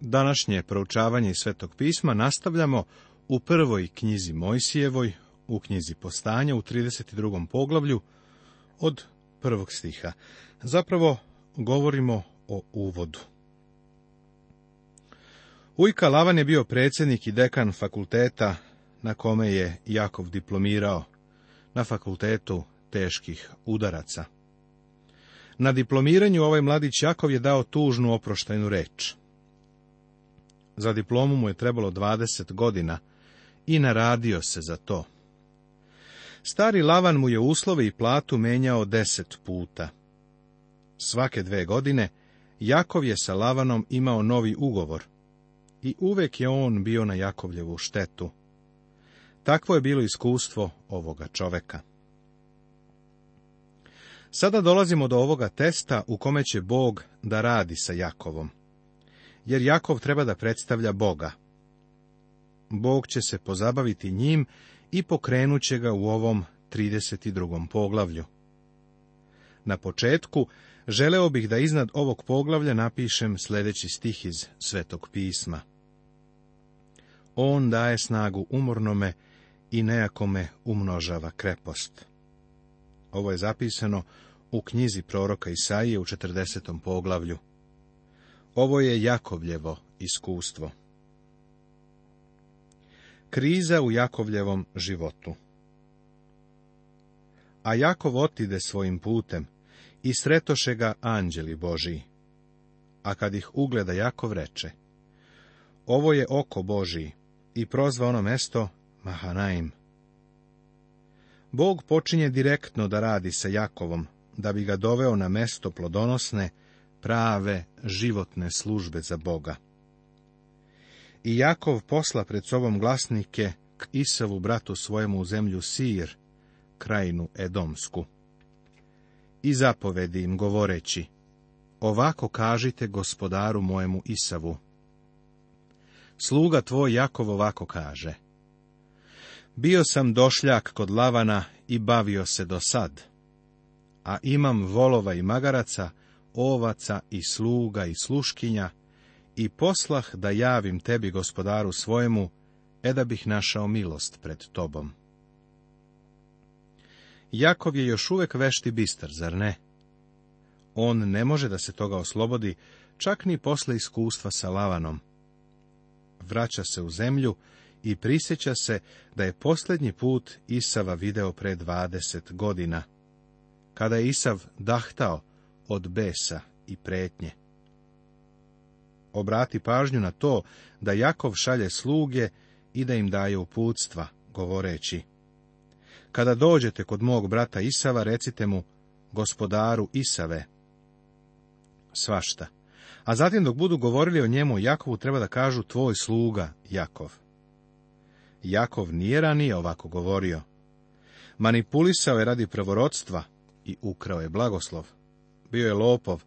Današnje proučavanje Svetog pisma nastavljamo u prvoj knjizi Mojsijevoj, u knjizi Postanja, u 32. poglavlju, od prvog stiha. Zapravo govorimo o uvodu. Ujka Lavan je bio predsjednik i dekan fakulteta na kome je Jakov diplomirao, na fakultetu teških udaraca. Na diplomiranju ovaj mladić Jakov je dao tužnu oproštajnu reču. Za diplomu mu je trebalo 20 godina i naradio se za to. Stari Lavan mu je uslove i platu menjao deset puta. Svake dve godine Jakov je sa Lavanom imao novi ugovor i uvek je on bio na Jakovljevu štetu. Takvo je bilo iskustvo ovoga čoveka. Sada dolazimo do ovoga testa u kome će Bog da radi sa Jakovom jer Jakov treba da predstavlja Boga. Bog će se pozabaviti njim i pokrenut će ga u ovom 32. poglavlju. Na početku želeo bih da iznad ovog poglavlja napišem sljedeći stih iz Svetog pisma. On daje snagu umornome i nejakome umnožava krepost. Ovo je zapisano u knjizi proroka Isaije u 40. poglavlju. Ovo je Jakovljevo iskustvo. Kriza u Jakovljevom životu A Jakov otide svojim putem i sretoše ga anđeli Božiji. A kad ih ugleda Jakov reče, ovo je oko Božiji i prozva ono mesto Mahanaim. Bog počinje direktno da radi sa Jakovom, da bi ga doveo na mesto plodonosne prave životne službe za Boga. I Jakov posla pred sobom glasnike k Isavu bratu svojemu u zemlju Sir, krajinu Edomsku. I zapovedi im govoreći, ovako kažite gospodaru mojemu Isavu. Sluga tvoj Jakov ovako kaže, bio sam došljak kod lavana i bavio se do sad, a imam volova i magaraca ovaca i sluga i sluškinja i poslah da javim tebi gospodaru svojemu, e da bih našao milost pred tobom. Jakov je još uvek vešti bistar, zar ne? On ne može da se toga oslobodi, čak ni posle iskustva sa Lavanom. Vraća se u zemlju i prisjeća se da je posljednji put Isava video pre dvadeset godina. Kada je Isav dahtao, od besa i pretnje. Obrati pažnju na to da Jakov šalje sluge i da im daje uputstva, govoreći. Kada dođete kod mog brata Isava, recite mu, gospodaru Isave. Svašta. A zatim dok budu govorili o njemu Jakovu, treba da kažu tvoj sluga, Jakov. Jakov nije ranije ovako govorio. Manipulisao je radi prvorodstva i ukrao je blagoslov. Bio je lopov,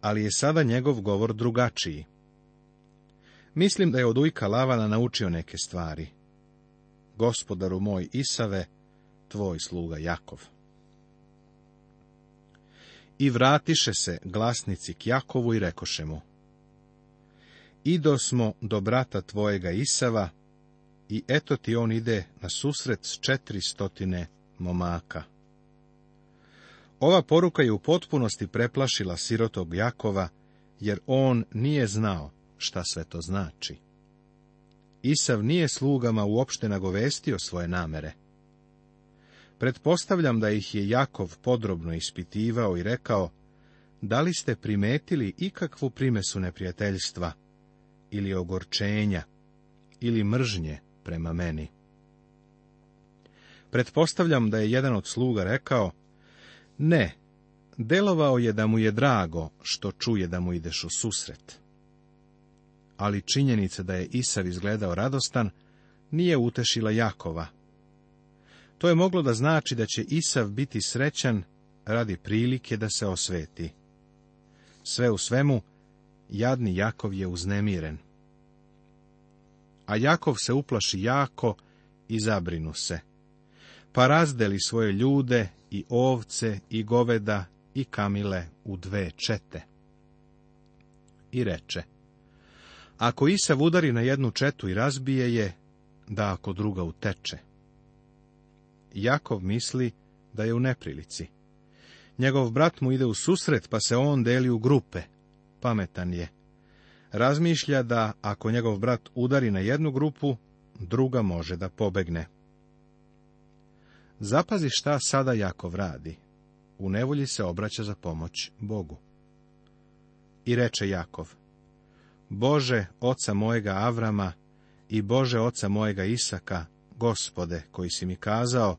ali je sada njegov govor drugačiji. Mislim da je od ujka Lavana naučio neke stvari. Gospodaru moj Isave, tvoj sluga Jakov. I vratiše se glasnici k Jakovu i rekoše mu. Ido smo do brata tvojega Isava, i eto ti on ide na susret s četiri stotine momaka. Ova poruka je u potpunosti preplašila sirotog Jakova, jer on nije znao šta sve to znači. Isav nije slugama uopšte nagovestio svoje namere. Pretpostavljam da ih je Jakov podrobno ispitivao i rekao, da li ste primetili ikakvu primesu neprijateljstva, ili ogorčenja, ili mržnje prema meni. Pretpostavljam da je jedan od sluga rekao, ne, delovao je da mu je drago što čuje da mu ideš u susret. Ali činjenica da je Isav izgledao radostan, nije utešila Jakova. To je moglo da znači da će Isav biti srećan radi prilike da se osveti. Sve u svemu, jadni Jakov je uznemiren. A Jakov se uplaši jako i zabrinu se. Pa razdeli svoje ljude i ovce i goveda i kamile u dve čete. I reče, ako Isav udari na jednu četu i razbije je, da ako druga uteče. Jakov misli da je u neprilici. Njegov brat mu ide u susret, pa se on deli u grupe. Pametan je. Razmišlja da ako njegov brat udari na jednu grupu, druga može da pobegne. Zapazi šta sada Jakov radi. U nevolji se obraća za pomoć Bogu. I reče Jakov, Bože, oca mojega Avrama i Bože, oca mojega Isaka, gospode, koji si mi kazao,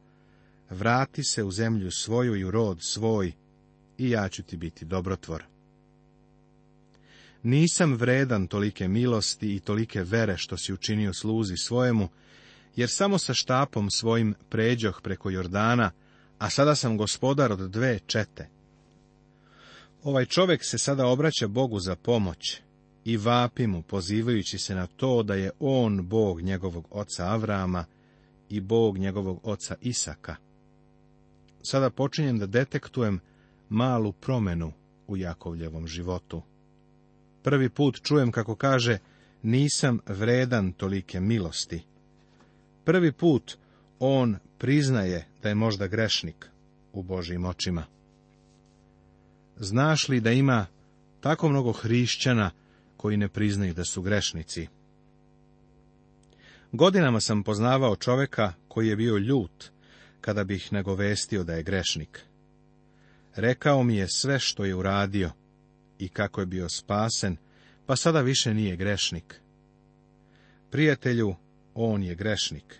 vrati se u zemlju svoju i u rod svoj, i ja ću ti biti dobrotvor. Nisam vredan tolike milosti i tolike vere što si učinio sluzi svojemu, jer samo sa štapom svojim pređoh preko Jordana, a sada sam gospodar od dve čete. Ovaj čovjek se sada obraća Bogu za pomoć i vapi mu, pozivajući se na to da je on Bog njegovog oca Avrama i Bog njegovog oca Isaka. Sada počinjem da detektujem malu promenu u Jakovljevom životu. Prvi put čujem kako kaže, nisam vredan tolike milosti. Prvi put on priznaje da je možda grešnik u Božim očima. Znaš li da ima tako mnogo hrišćana koji ne priznaju da su grešnici? Godinama sam poznavao čoveka koji je bio ljut kada bih nagovestio da je grešnik. Rekao mi je sve što je uradio i kako je bio spasen, pa sada više nije grešnik. Prijatelju, on je grešnik.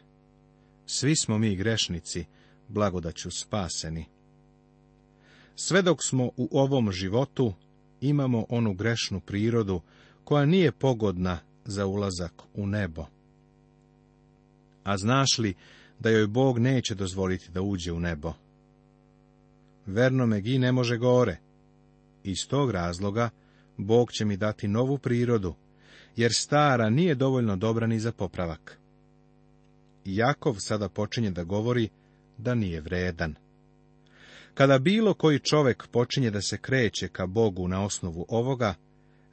Svi smo mi grešnici, blagodaću spaseni. Sve dok smo u ovom životu, imamo onu grešnu prirodu, koja nije pogodna za ulazak u nebo. A znaš li da joj Bog neće dozvoliti da uđe u nebo? Verno me gi ne može gore. Iz tog razloga Bog će mi dati novu prirodu, jer stara nije dovoljno dobra ni za popravak. Jakov sada počinje da govori da nije vredan. Kada bilo koji čovek počinje da se kreće ka Bogu na osnovu ovoga,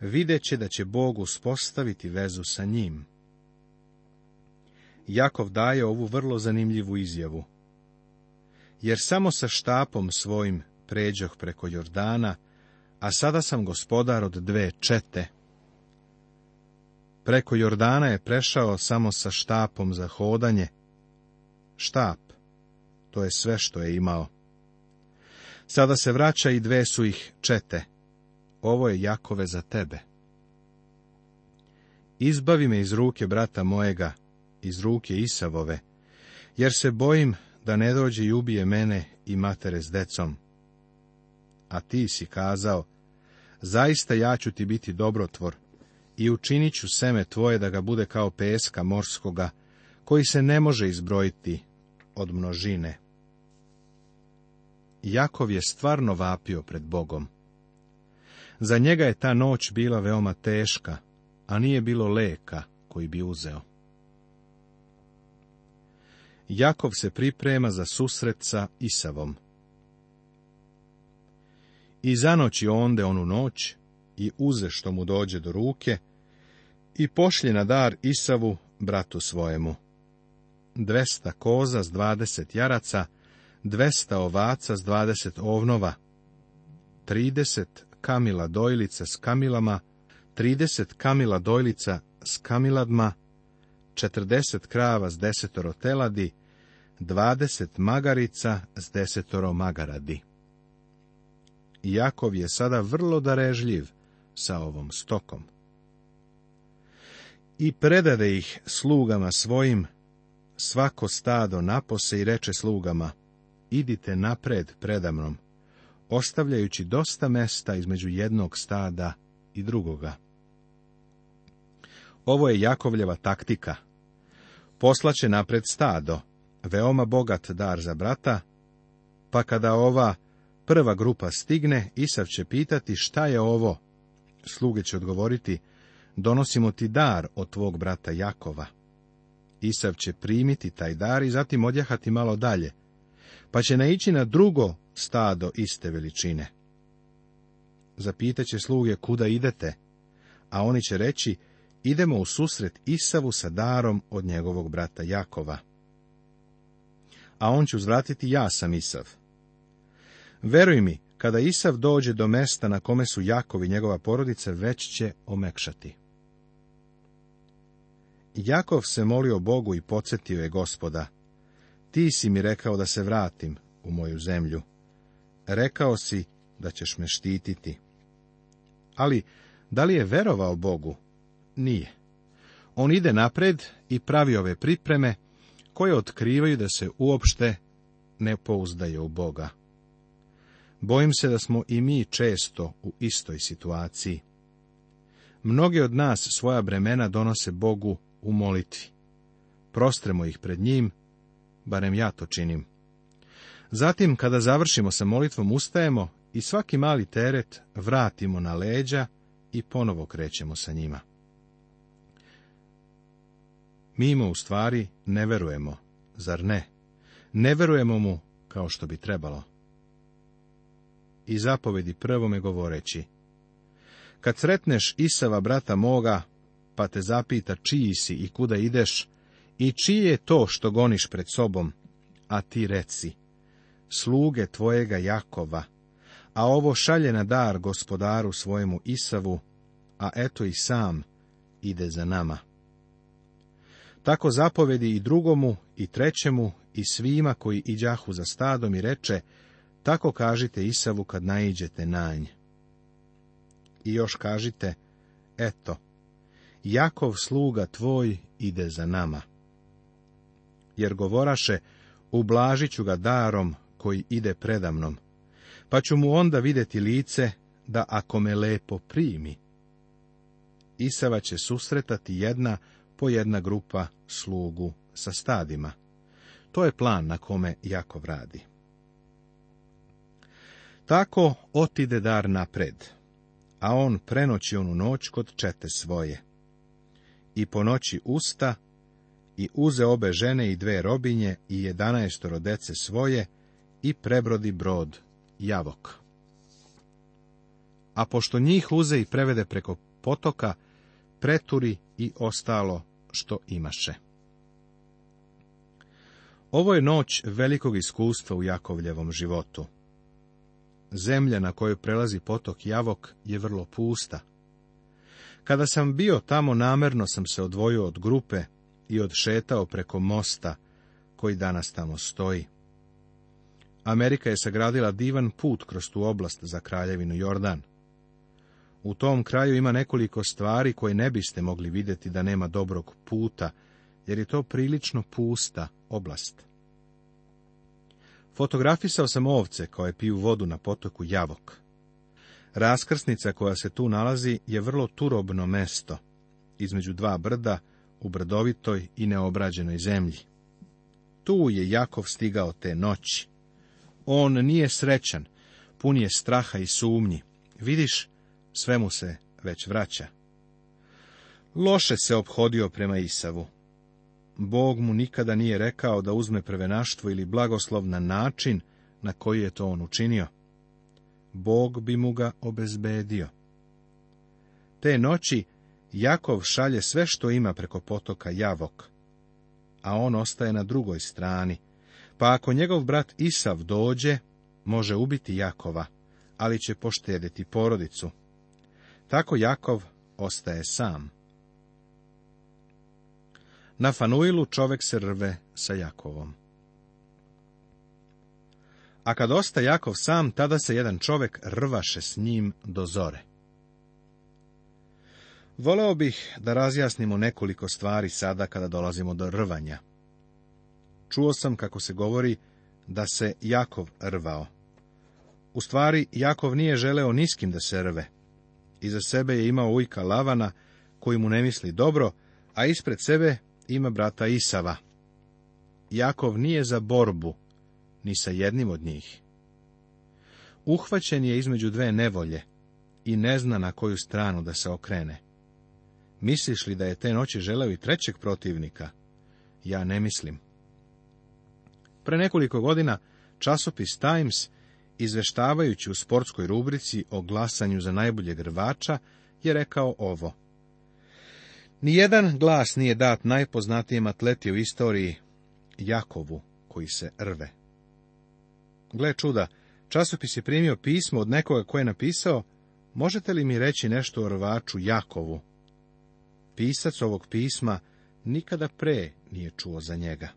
videće da će Bog uspostaviti vezu sa njim. Jakov daje ovu vrlo zanimljivu izjavu. Jer samo sa štapom svojim pređoh preko Jordana, a sada sam gospodar od dve čete. Preko Jordana je prešao samo sa štapom za hodanje. Štap, to je sve što je imao. Sada se vraća i dve su ih čete. Ovo je Jakove za tebe. Izbavi me iz ruke brata mojega, iz ruke Isavove, jer se bojim da ne dođe i ubije mene i matere s decom. A ti si kazao, zaista ja ću ti biti dobrotvor, i učinit ću seme tvoje da ga bude kao peska morskoga, koji se ne može izbrojiti od množine. Jakov je stvarno vapio pred Bogom. Za njega je ta noć bila veoma teška, a nije bilo leka koji bi uzeo. Jakov se priprema za susret sa Isavom. I zanoći onde onu noć i uze što mu dođe do ruke i pošlje na dar Isavu, bratu svojemu. Dvesta koza s dvadeset jaraca, dvesta ovaca s dvadeset ovnova, trideset kamila dojlica s kamilama, trideset kamila dojlica s kamiladma, četrdeset krava s desetoro teladi, dvadeset magarica s desetoro magaradi. Jakov je sada vrlo darežljiv sa ovom stokom i predade ih slugama svojim, svako stado napose i reče slugama, idite napred predamnom, ostavljajući dosta mesta između jednog stada i drugoga. Ovo je Jakovljeva taktika. Poslaće napred stado, veoma bogat dar za brata, pa kada ova prva grupa stigne, Isav će pitati šta je ovo. Sluge će odgovoriti, donosimo ti dar od tvog brata Jakova. Isav će primiti taj dar i zatim odjahati malo dalje, pa će naići na drugo stado iste veličine. Zapitaće sluge kuda idete, a oni će reći, idemo u susret Isavu sa darom od njegovog brata Jakova. A on će uzvratiti, ja sam Isav. Veruj mi, kada Isav dođe do mesta na kome su Jakovi njegova porodica, već će omekšati. Jakov se molio Bogu i podsjetio je gospoda. Ti si mi rekao da se vratim u moju zemlju. Rekao si da ćeš me štititi. Ali, da li je verovao Bogu? Nije. On ide napred i pravi ove pripreme koje otkrivaju da se uopšte ne pouzdaje u Boga. Bojim se da smo i mi često u istoj situaciji. Mnogi od nas svoja bremena donose Bogu u molitvi. Prostremo ih pred njim, barem ja to činim. Zatim, kada završimo sa molitvom, ustajemo i svaki mali teret vratimo na leđa i ponovo krećemo sa njima. Mi mu u stvari ne verujemo, zar ne? Ne verujemo mu kao što bi trebalo. I zapovedi prvome govoreći, kad sretneš Isava brata moga, pa te zapita čiji si i kuda ideš i čije je to što goniš pred sobom, a ti reci, sluge tvojega Jakova, a ovo šalje na dar gospodaru svojemu Isavu, a eto i sam ide za nama. Tako zapovedi i drugomu, i trećemu, i svima koji iđahu za stadom i reče, tako kažite Isavu kad naiđete na nj. I još kažite, eto, Jakov sluga tvoj ide za nama. Jer govoraše, ublažit ću ga darom koji ide predamnom, pa ću mu onda vidjeti lice, da ako me lepo primi. Isava će susretati jedna po jedna grupa slugu sa stadima. To je plan na kome Jakov radi. Tako otide dar napred, a on prenoći onu noć kod čete svoje i po noći usta i uze obe žene i dve robinje i jedanaestoro rodece svoje i prebrodi brod Javok. A pošto njih uze i prevede preko potoka, preturi i ostalo što imaše. Ovo je noć velikog iskustva u Jakovljevom životu. Zemlja na kojoj prelazi potok Javok je vrlo pusta. Kada sam bio tamo, namerno sam se odvojio od grupe i odšetao preko mosta, koji danas tamo stoji. Amerika je sagradila divan put kroz tu oblast za kraljevinu Jordan. U tom kraju ima nekoliko stvari koje ne biste mogli vidjeti da nema dobrog puta, jer je to prilično pusta oblast. Fotografisao sam ovce koje piju vodu na potoku Javok. Raskrsnica koja se tu nalazi je vrlo turobno mesto, između dva brda, u brdovitoj i neobrađenoj zemlji. Tu je Jakov stigao te noći. On nije srećan, pun je straha i sumnji. Vidiš, sve mu se već vraća. Loše se obhodio prema Isavu. Bog mu nikada nije rekao da uzme prvenaštvo ili blagoslov na način na koji je to on učinio. Bog bi mu ga obezbedio. Te noći Jakov šalje sve što ima preko potoka Javok, a on ostaje na drugoj strani, pa ako njegov brat Isav dođe, može ubiti Jakova, ali će poštediti porodicu. Tako Jakov ostaje sam. Na Fanuilu čovek se rve sa Jakovom a kad osta Jakov sam, tada se jedan čovjek rvaše s njim do zore. Voleo bih da razjasnimo nekoliko stvari sada kada dolazimo do rvanja. Čuo sam kako se govori da se Jakov rvao. U stvari, Jakov nije želeo niskim da se rve. Iza sebe je imao ujka Lavana, koji mu ne misli dobro, a ispred sebe ima brata Isava. Jakov nije za borbu, ni sa jednim od njih. Uhvaćen je između dve nevolje i ne zna na koju stranu da se okrene. Misliš li da je te noći želeo i trećeg protivnika? Ja ne mislim. Pre nekoliko godina časopis Times, izveštavajući u sportskoj rubrici o glasanju za najboljeg rvača, je rekao ovo. Nijedan glas nije dat najpoznatijem atleti u istoriji, Jakovu, koji se rve. Gle čuda, časopis je primio pismo od nekoga koje je napisao, možete li mi reći nešto o rvaču Jakovu? Pisac ovog pisma nikada pre nije čuo za njega.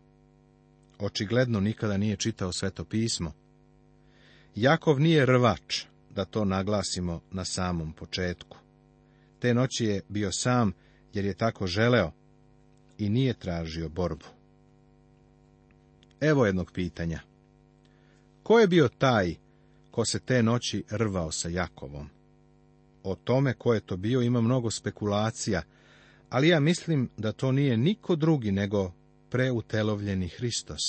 Očigledno nikada nije čitao sveto pismo. Jakov nije rvač, da to naglasimo na samom početku. Te noći je bio sam, jer je tako želeo i nije tražio borbu. Evo jednog pitanja. Ko je bio taj ko se te noći rvao sa Jakovom? O tome ko je to bio ima mnogo spekulacija, ali ja mislim da to nije niko drugi nego preutelovljeni Hristos.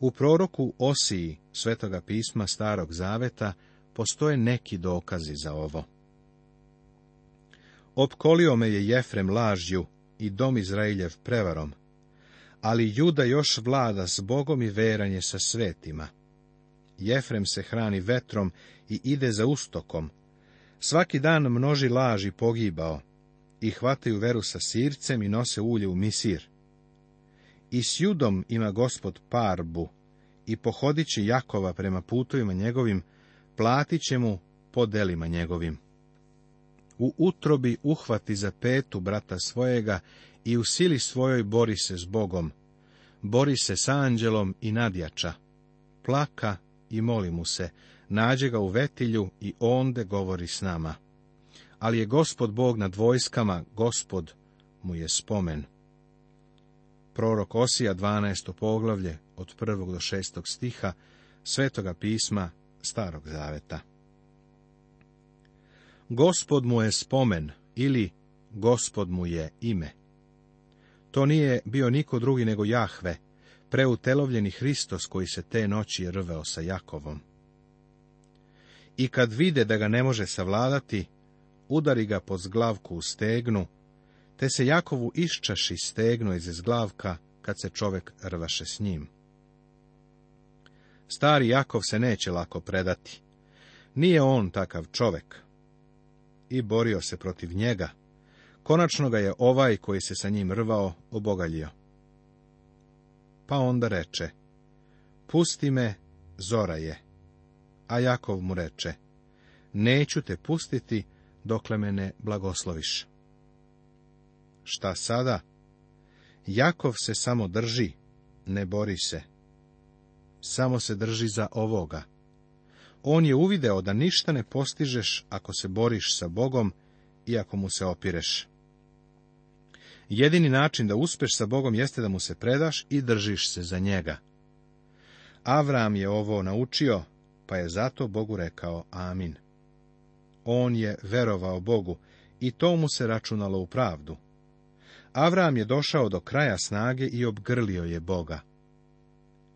U proroku Osiji Svetoga pisma Starog Zaveta postoje neki dokazi za ovo. Opkolio me je Jefrem lažju i dom Izraeljev prevarom, ali Juda još vlada s Bogom i veranje sa svetima. Jefrem se hrani vetrom i ide za ustokom. Svaki dan množi laži pogibao i hvataju veru sa sircem i nose ulje u misir. I s judom ima gospod parbu i pohodit Jakova prema putovima njegovim, platit će mu po delima njegovim. U utrobi uhvati za petu brata svojega i u sili svojoj bori se s Bogom, bori se s anđelom i nadjača, plaka i moli mu se, nađe ga u vetilju i onde govori s nama. Ali je gospod Bog nad vojskama, gospod mu je spomen. Prorok Osija, 12. poglavlje, od 1. do 6. stiha, Svetoga pisma Starog Zaveta. Gospod mu je spomen ili Gospod mu je ime. To nije bio niko drugi nego Jahve, preutelovljeni Hristos koji se te noći rveo sa Jakovom. I kad vide da ga ne može savladati, udari ga po zglavku u stegnu, te se Jakovu iščaši stegnu iz zglavka, kad se čovek rvaše s njim. Stari Jakov se neće lako predati. Nije on takav čovek. I borio se protiv njega. Konačno ga je ovaj koji se sa njim rvao obogaljio pa onda reče, pusti me, zora je. A Jakov mu reče, neću te pustiti, dokle me ne blagosloviš. Šta sada? Jakov se samo drži, ne bori se. Samo se drži za ovoga. On je uvideo da ništa ne postižeš ako se boriš sa Bogom i ako mu se opireš. Jedini način da uspeš sa Bogom jeste da mu se predaš i držiš se za njega. Avram je ovo naučio, pa je zato Bogu rekao amin. On je verovao Bogu i to mu se računalo u pravdu. Avram je došao do kraja snage i obgrlio je Boga.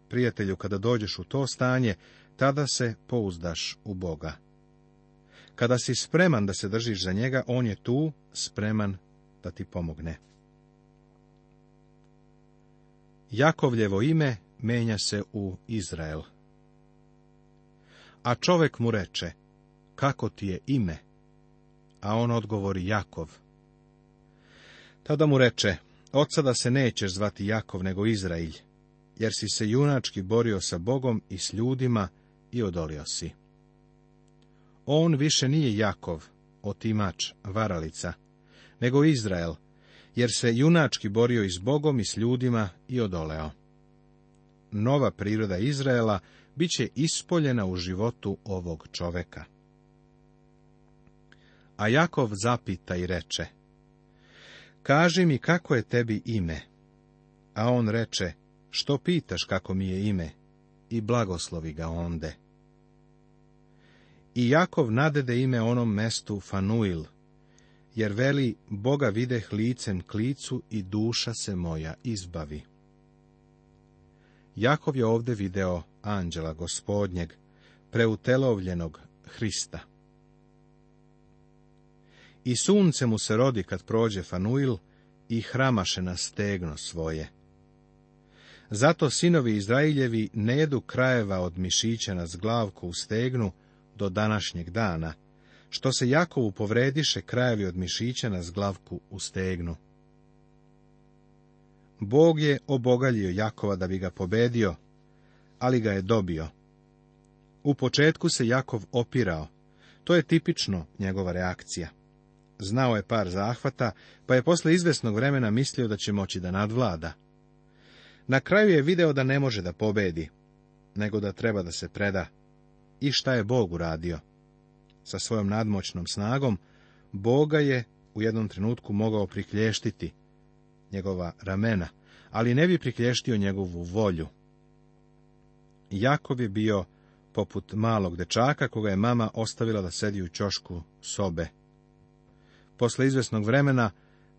Prijatelju, kada dođeš u to stanje, tada se pouzdaš u Boga. Kada si spreman da se držiš za njega, on je tu spreman da ti pomogne. Jakovljevo ime menja se u Izrael. A čovek mu reče, kako ti je ime? A on odgovori Jakov. Tada mu reče, od sada se nećeš zvati Jakov nego Izrael, jer si se junački borio sa Bogom i s ljudima i odolio si. On više nije Jakov, otimač, varalica, nego Izrael, jer se junački borio i s Bogom i s ljudima i odoleo. Nova priroda Izraela bit će ispoljena u životu ovog čoveka. A Jakov zapita i reče, Kaži mi kako je tebi ime? A on reče, što pitaš kako mi je ime? I blagoslovi ga onde. I Jakov nadede ime onom mestu Fanuil, jer veli, Boga videh licem klicu i duša se moja izbavi. Jakov je ovde video anđela gospodnjeg, preutelovljenog Hrista. I sunce mu se rodi kad prođe Fanuil i hramaše na stegno svoje. Zato sinovi Izrailjevi ne jedu krajeva od mišića na zglavku u stegnu do današnjeg dana, što se Jakovu povrediše, krajevi od mišića na zglavku u stegnu. Bog je obogaljio Jakova da bi ga pobedio, ali ga je dobio. U početku se Jakov opirao. To je tipično njegova reakcija. Znao je par zahvata, pa je posle izvesnog vremena mislio da će moći da nadvlada. Na kraju je video da ne može da pobedi, nego da treba da se preda. I šta je Bog uradio? sa svojom nadmoćnom snagom, Boga je u jednom trenutku mogao priklještiti njegova ramena, ali ne bi priklještio njegovu volju. Jakov je bio poput malog dečaka koga je mama ostavila da sedi u čošku sobe. Posle izvesnog vremena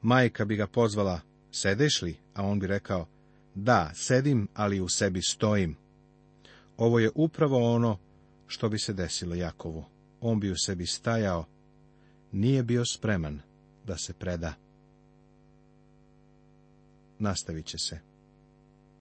majka bi ga pozvala, sedeš li? A on bi rekao, da, sedim, ali u sebi stojim. Ovo je upravo ono što bi se desilo Jakovu on bi u sebi stajao, nije bio spreman da se preda. Nastavit će se.